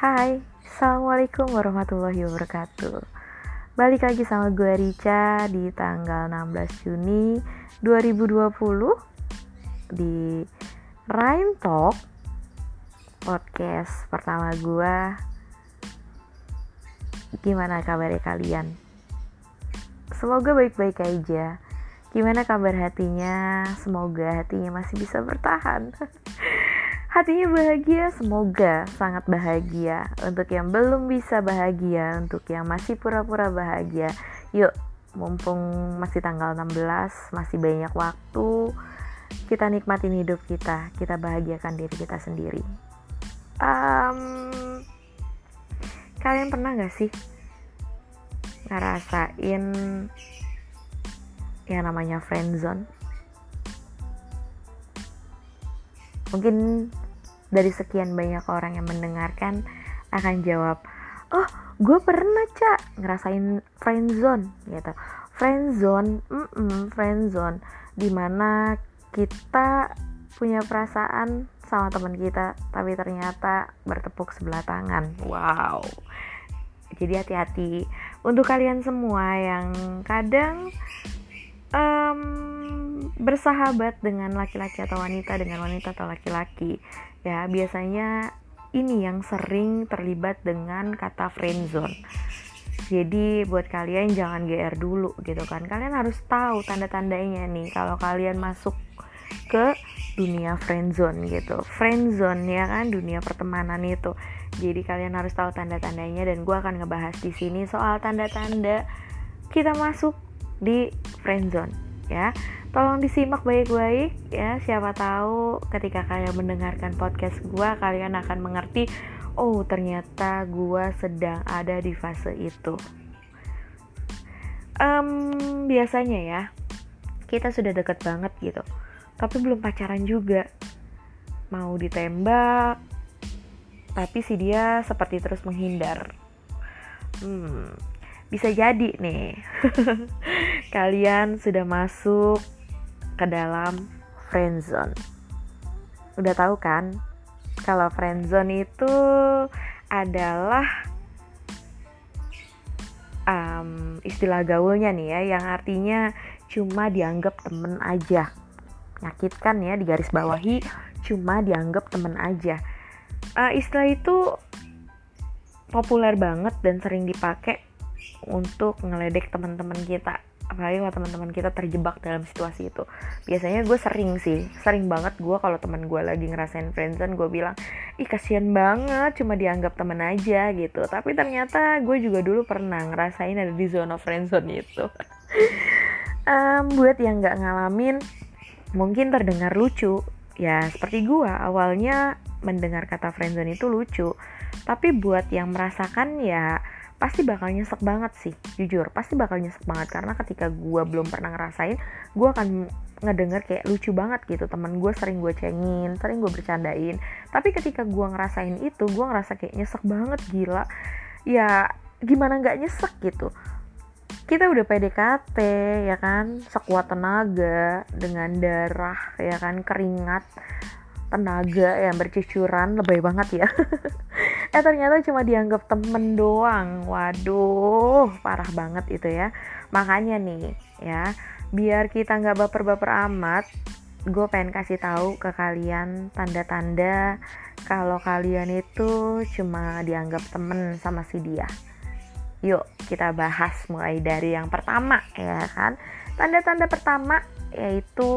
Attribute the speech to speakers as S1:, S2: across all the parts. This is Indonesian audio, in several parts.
S1: Hai, Assalamualaikum warahmatullahi wabarakatuh Balik lagi sama gue Rica di tanggal 16 Juni 2020 Di Rhyme Talk Podcast pertama gue Gimana kabarnya kalian? Semoga baik-baik aja Gimana kabar hatinya? Semoga hatinya masih bisa bertahan hatinya bahagia, semoga sangat bahagia. Untuk yang belum bisa bahagia, untuk yang masih pura-pura bahagia, yuk mumpung masih tanggal 16, masih banyak waktu, kita nikmatin hidup kita, kita bahagiakan diri kita sendiri. Um, kalian pernah gak sih ngerasain yang namanya friendzone? Mungkin dari sekian banyak orang yang mendengarkan akan jawab, oh gue pernah cak ngerasain friendzone gitu. Friendzone, mm -mm, friendzone, di mana kita punya perasaan sama teman kita, tapi ternyata bertepuk sebelah tangan. Wow. Jadi hati-hati untuk kalian semua yang kadang um, bersahabat dengan laki-laki atau wanita dengan wanita atau laki-laki. Ya biasanya ini yang sering terlibat dengan kata friendzone jadi buat kalian jangan GR dulu gitu kan. Kalian harus tahu tanda-tandanya nih kalau kalian masuk ke dunia friendzone gitu. Friendzone ya kan dunia pertemanan itu. Jadi kalian harus tahu tanda-tandanya dan gue akan ngebahas di sini soal tanda-tanda kita masuk di friendzone ya Tolong disimak baik-baik ya, siapa tahu ketika kalian mendengarkan podcast gue kalian akan mengerti, oh ternyata gue sedang ada di fase itu. Um, biasanya ya, kita sudah deket banget gitu, tapi belum pacaran juga. Mau ditembak, tapi si dia seperti terus menghindar. Hmm, bisa jadi nih kalian sudah masuk ke dalam friendzone. Udah tahu kan? Kalau friendzone itu adalah um, istilah gaulnya nih ya, yang artinya cuma dianggap temen aja. Nyakitkan ya, di garis bawahi cuma dianggap temen aja. Uh, istilah itu populer banget dan sering dipakai untuk ngeledek teman-teman kita apalagi kalau teman-teman kita terjebak dalam situasi itu. Biasanya gue sering sih sering banget gue kalau teman gue lagi ngerasain friendzone gue bilang ih kasihan banget cuma dianggap temen aja gitu. Tapi ternyata gue juga dulu pernah ngerasain ada di zona friendzone itu. Um, buat yang nggak ngalamin mungkin terdengar lucu. Ya seperti gue awalnya mendengar kata friendzone itu lucu. Tapi buat yang merasakan ya pasti bakal nyesek banget sih jujur. Pasti bakal nyesek banget karena ketika gue belum pernah ngerasain gue akan ngedenger kayak lucu banget gitu. Temen gue sering gue cengin sering gue bercandain. Tapi ketika gue ngerasain itu gue ngerasa kayak nyesek banget gila. Ya gimana nggak nyesek gitu? Kita udah PDKT ya kan? Sekuat tenaga dengan darah ya kan? Keringat tenaga yang bercucuran lebay banget ya. Eh ternyata cuma dianggap temen doang. Waduh parah banget itu ya. Makanya nih ya biar kita nggak baper-baper amat gue pengen kasih tahu ke kalian tanda-tanda kalau kalian itu cuma dianggap temen sama si dia. Yuk kita bahas mulai dari yang pertama ya kan? Tanda-tanda pertama yaitu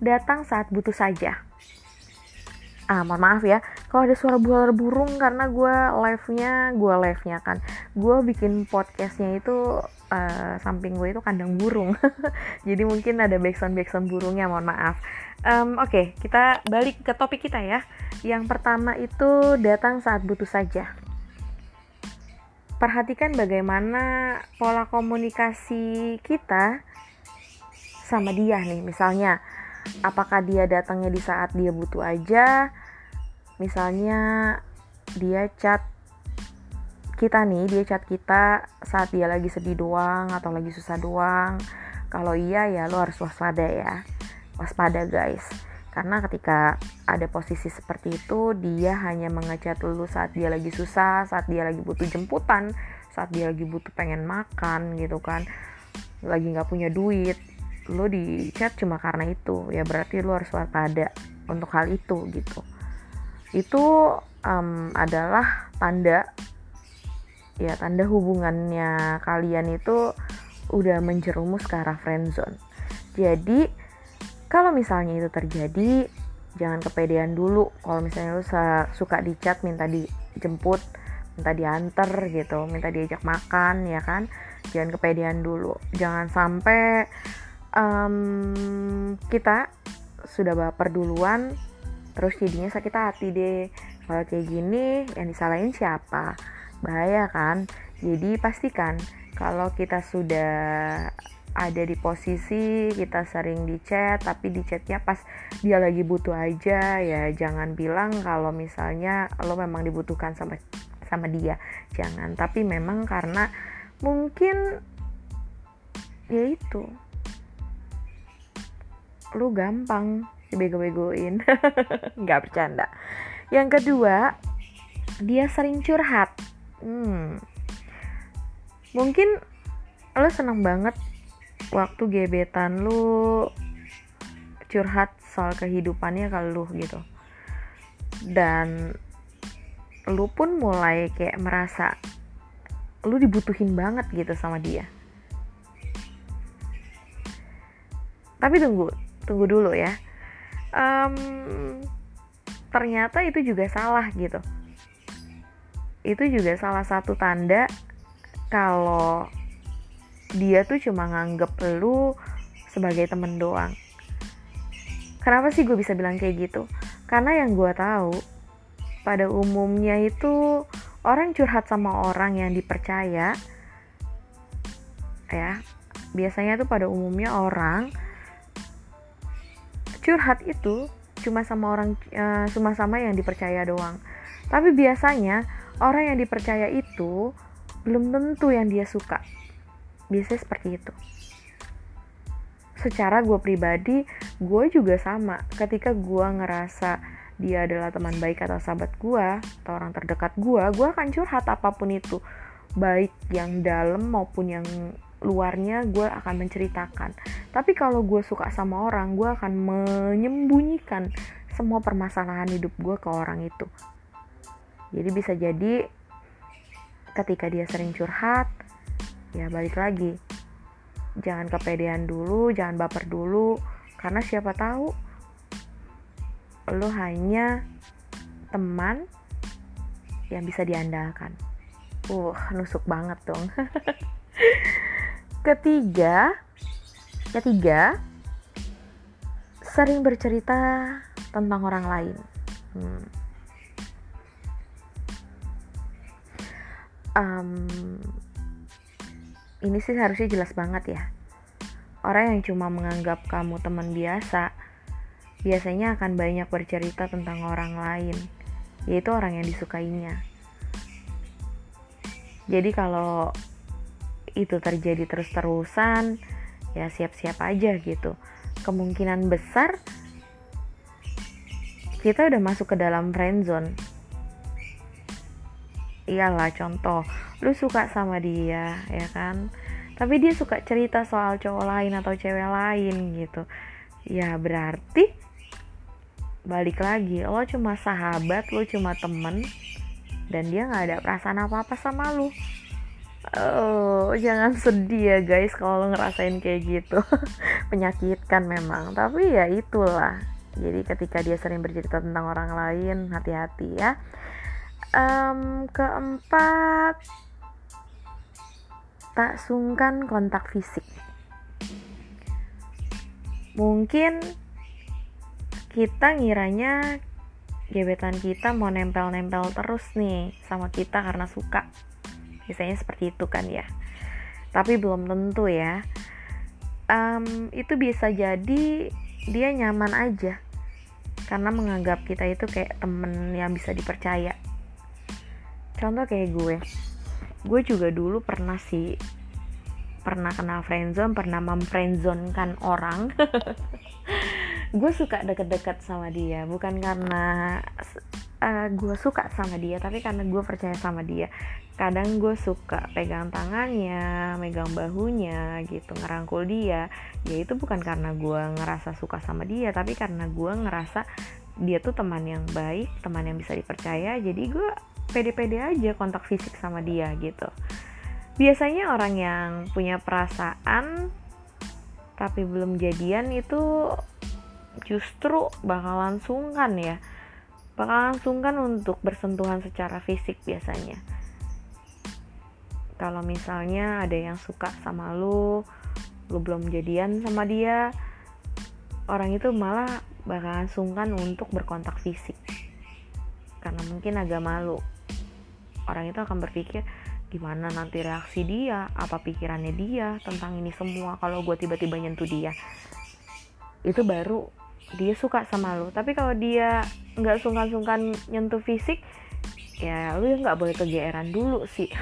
S1: datang saat butuh saja ah mohon maaf ya. Kalau ada suara bualar burung karena gue live nya gue live nya kan gue bikin podcastnya itu uh, samping gue itu kandang burung. Jadi mungkin ada backsound backsound burungnya mohon maaf. Um, oke okay, kita balik ke topik kita ya. Yang pertama itu datang saat butuh saja. Perhatikan bagaimana pola komunikasi kita sama dia nih misalnya apakah dia datangnya di saat dia butuh aja? Misalnya dia chat kita nih dia chat kita saat dia lagi sedih doang atau lagi susah doang. Kalau iya ya lo harus waspada ya. Waspada guys. Karena ketika ada posisi seperti itu dia hanya mengechat lu saat dia lagi susah saat dia lagi butuh jemputan saat dia lagi butuh pengen makan gitu kan. Lagi nggak punya duit lu di chat cuma karena itu. Ya berarti lu harus waspada untuk hal itu gitu. Itu um, adalah tanda ya tanda hubungannya kalian itu udah menjerumus ke arah friendzone jadi kalau misalnya itu terjadi jangan kepedean dulu. Kalau misalnya lu suka di chat minta dijemput minta diantar gitu. Minta diajak makan ya kan? Jangan kepedean dulu. Jangan sampai um, kita sudah baper duluan terus jadinya sakit hati deh. Kalau kayak gini yang disalahin siapa? Bahaya kan? Jadi pastikan kalau kita sudah ada di posisi kita sering di chat tapi di chatnya pas dia lagi butuh aja ya jangan bilang kalau misalnya lo memang dibutuhkan sama sama dia. Jangan tapi memang karena mungkin ya itu lu gampang dibego-begoin. Nggak bercanda. Yang kedua dia sering curhat. Hmm. mungkin lo seneng banget waktu gebetan lu curhat soal kehidupannya ke lu gitu. Dan lu pun mulai kayak merasa lu dibutuhin banget gitu sama dia. Tapi tunggu tunggu dulu ya. Um, ternyata itu juga salah gitu. Itu juga salah satu tanda kalau dia tuh cuma nganggep lu sebagai temen doang. Kenapa sih gue bisa bilang kayak gitu? Karena yang gue tahu pada umumnya itu orang curhat sama orang yang dipercaya ya biasanya tuh pada umumnya orang curhat itu cuma sama orang uh, cuma sama yang dipercaya doang. Tapi biasanya orang yang dipercaya itu belum tentu yang dia suka. Biasanya seperti itu. Secara gue pribadi gue juga sama. Ketika gue ngerasa dia adalah teman baik atau sahabat gue atau orang terdekat gue gue akan curhat apa pun itu. Baik yang dalam maupun yang luarnya gue akan menceritakan. Tapi kalau gue suka sama orang gue akan menyembunyikan semua permasalahan hidup gue ke orang itu. Jadi bisa jadi ketika dia sering curhat ya balik lagi. Jangan kepedean dulu jangan baper dulu. Karena siapa tahu lo hanya teman yang bisa diandalkan. Uh nusuk banget dong ketiga ketiga sering bercerita tentang orang lain hmm. um, ini sih harusnya jelas banget ya. Orang yang cuma menganggap kamu teman biasa, biasanya akan banyak bercerita tentang orang lain, yaitu orang yang disukainya. Jadi kalau itu terjadi terus-terusan, ya siap-siap aja gitu. Kemungkinan besar kita udah masuk ke dalam friendzone. Iyalah contoh, lu suka sama dia ya kan tapi dia suka cerita soal cowok lain atau cewek lain gitu ya berarti balik lagi lo cuma sahabat lo cuma temen dan dia nggak ada perasaan apa apa sama lu oh jangan sedih ya guys kalau lo ngerasain kayak gitu menyakitkan memang tapi ya itulah jadi ketika dia sering bercerita tentang orang lain hati-hati ya um, keempat tak sungkan kontak fisik. Mungkin kita ngiranya gebetan kita mau nempel-nempel terus nih sama kita karena suka. Biasanya seperti itu kan ya. Tapi belum tentu ya. Um, itu bisa jadi dia nyaman aja karena menganggap kita itu kayak temen yang bisa dipercaya. Contoh kayak gue gue juga dulu pernah sih pernah kenal friendzone pernah memfriendzone kan orang gue suka deket-deket sama dia bukan karena uh, gue suka sama dia tapi karena gue percaya sama dia kadang gue suka pegang tangannya megang bahunya gitu ngerangkul dia. Ya itu bukan karena gue ngerasa suka sama dia tapi karena gue ngerasa dia tuh teman yang baik teman yang bisa dipercaya jadi gue pede-pede aja kontak fisik sama dia gitu. Biasanya orang yang punya perasaan tapi belum jadian itu justru bakalan sungkan ya bakalan sungkan untuk bersentuhan secara fisik biasanya. Kalau misalnya ada yang suka sama lu lu belum jadian sama dia orang itu malah bakalan sungkan untuk berkontak fisik. Karena mungkin agak malu. Orang itu akan berpikir gimana nanti reaksi dia? Apa pikirannya dia tentang ini semua kalau gue tiba-tiba nyentuh dia? Itu baru dia suka sama lo tapi kalau dia nggak sungkan-sungkan nyentuh fisik ya lu nggak boleh kegeeran dulu sih.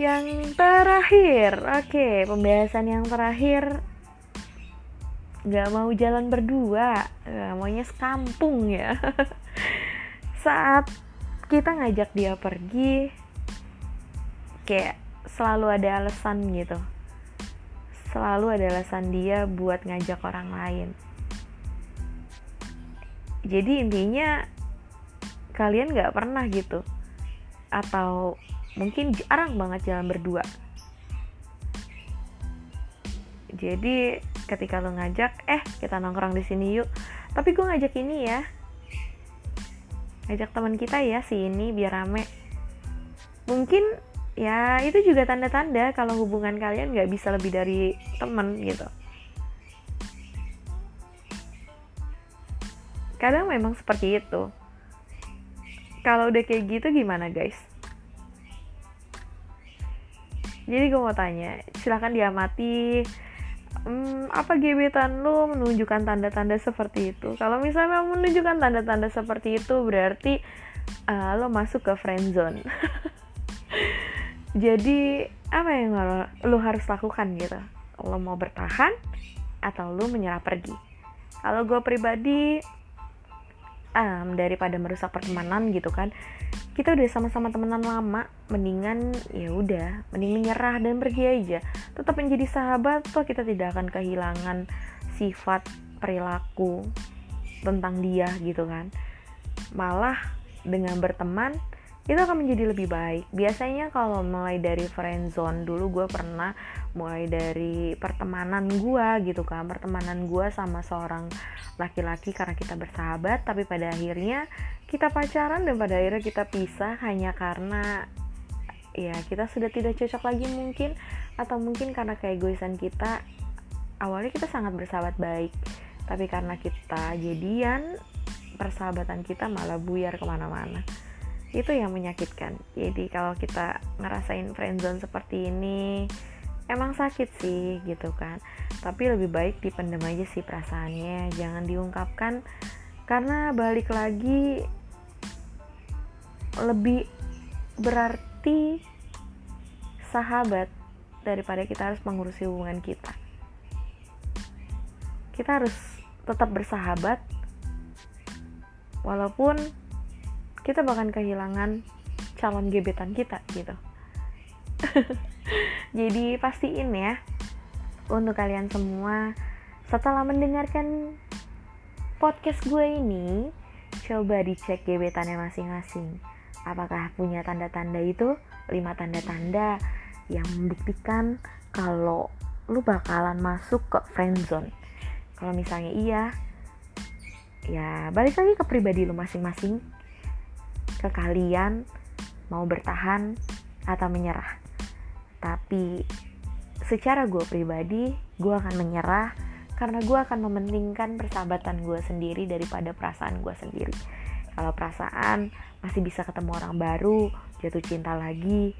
S1: Yang terakhir oke okay, pembahasan yang terakhir. Nggak mau jalan berdua nggak maunya sekampung ya. Saat kita ngajak dia pergi kayak selalu ada alasan gitu. Selalu ada alasan dia buat ngajak orang lain jadi intinya kalian gak pernah gitu. Atau mungkin jarang banget jalan berdua. Jadi ketika lo ngajak eh kita nongkrong di sini yuk. Tapi gue ngajak ini ya. Ajak teman kita ya si ini biar rame. Mungkin ya itu juga tanda-tanda kalau hubungan kalian nggak bisa lebih dari temen gitu kadang memang seperti itu. Kalau udah kayak gitu gimana guys? Jadi gue mau tanya silahkan diamati hmm, apa gebetan lo menunjukkan tanda-tanda seperti itu? Kalau misalnya menunjukkan tanda-tanda seperti itu berarti uh, lo masuk ke friend zone. Jadi apa yang lo, lo harus lakukan gitu? Lo mau bertahan atau lo menyerah pergi? Kalau gue pribadi um, daripada merusak pertemanan gitu kan. Kita udah sama-sama temenan lama mendingan ya udah mending menyerah dan pergi aja. Tetap menjadi sahabat toh kita tidak akan kehilangan sifat perilaku tentang dia gitu kan. Malah dengan berteman itu akan menjadi lebih baik. Biasanya kalau mulai dari friendzone dulu gue pernah mulai dari pertemanan gue gitu kan. Pertemanan gue sama seorang laki-laki karena kita bersahabat tapi pada akhirnya kita pacaran dan pada akhirnya kita pisah hanya karena ya kita sudah tidak cocok lagi mungkin atau mungkin karena keegoisan kita. Awalnya kita sangat bersahabat baik tapi karena kita jadian persahabatan kita malah buyar ke mana-mana. Itu yang menyakitkan. Jadi kalau kita ngerasain friendzone seperti ini emang sakit sih gitu kan. Tapi lebih baik dipendam aja sih perasaannya. Jangan diungkapkan. Karena balik lagi lebih berarti sahabat daripada kita harus mengurusi hubungan kita. Kita harus tetap bersahabat walaupun kita bahkan kehilangan calon gebetan kita gitu jadi pastiin ya untuk kalian semua setelah mendengarkan podcast gue ini coba dicek gebetannya masing-masing. Apakah punya tanda-tanda itu? Lima tanda-tanda yang membuktikan kalau lu bakalan masuk ke friendzone kalau misalnya iya ya balik lagi ke pribadi lu masing-masing. Ke kalian mau bertahan atau menyerah. Tapi secara gue pribadi, gue akan menyerah karena gue akan mementingkan persahabatan gue sendiri daripada perasaan gue sendiri. Kalau perasaan masih bisa ketemu orang baru, jatuh cinta lagi,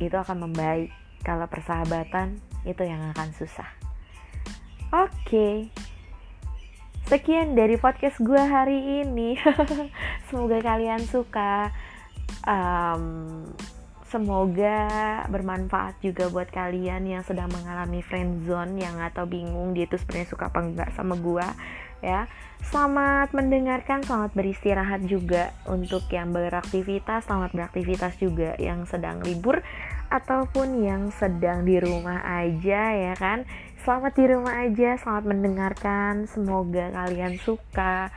S1: itu akan membaik. Kalau persahabatan itu yang akan susah. Oke, okay. Sekian dari podcast gue hari ini. Semoga kalian suka. Um, Semoga bermanfaat juga buat kalian yang sedang mengalami friendzone yang atau bingung dia itu sebenarnya suka apa enggak sama gua ya. Selamat mendengarkan, selamat beristirahat juga untuk yang beraktivitas, selamat beraktivitas juga yang sedang libur ataupun yang sedang di rumah aja ya kan. Selamat di rumah aja, selamat mendengarkan. Semoga kalian suka.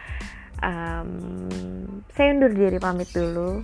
S1: Um, saya undur diri pamit dulu.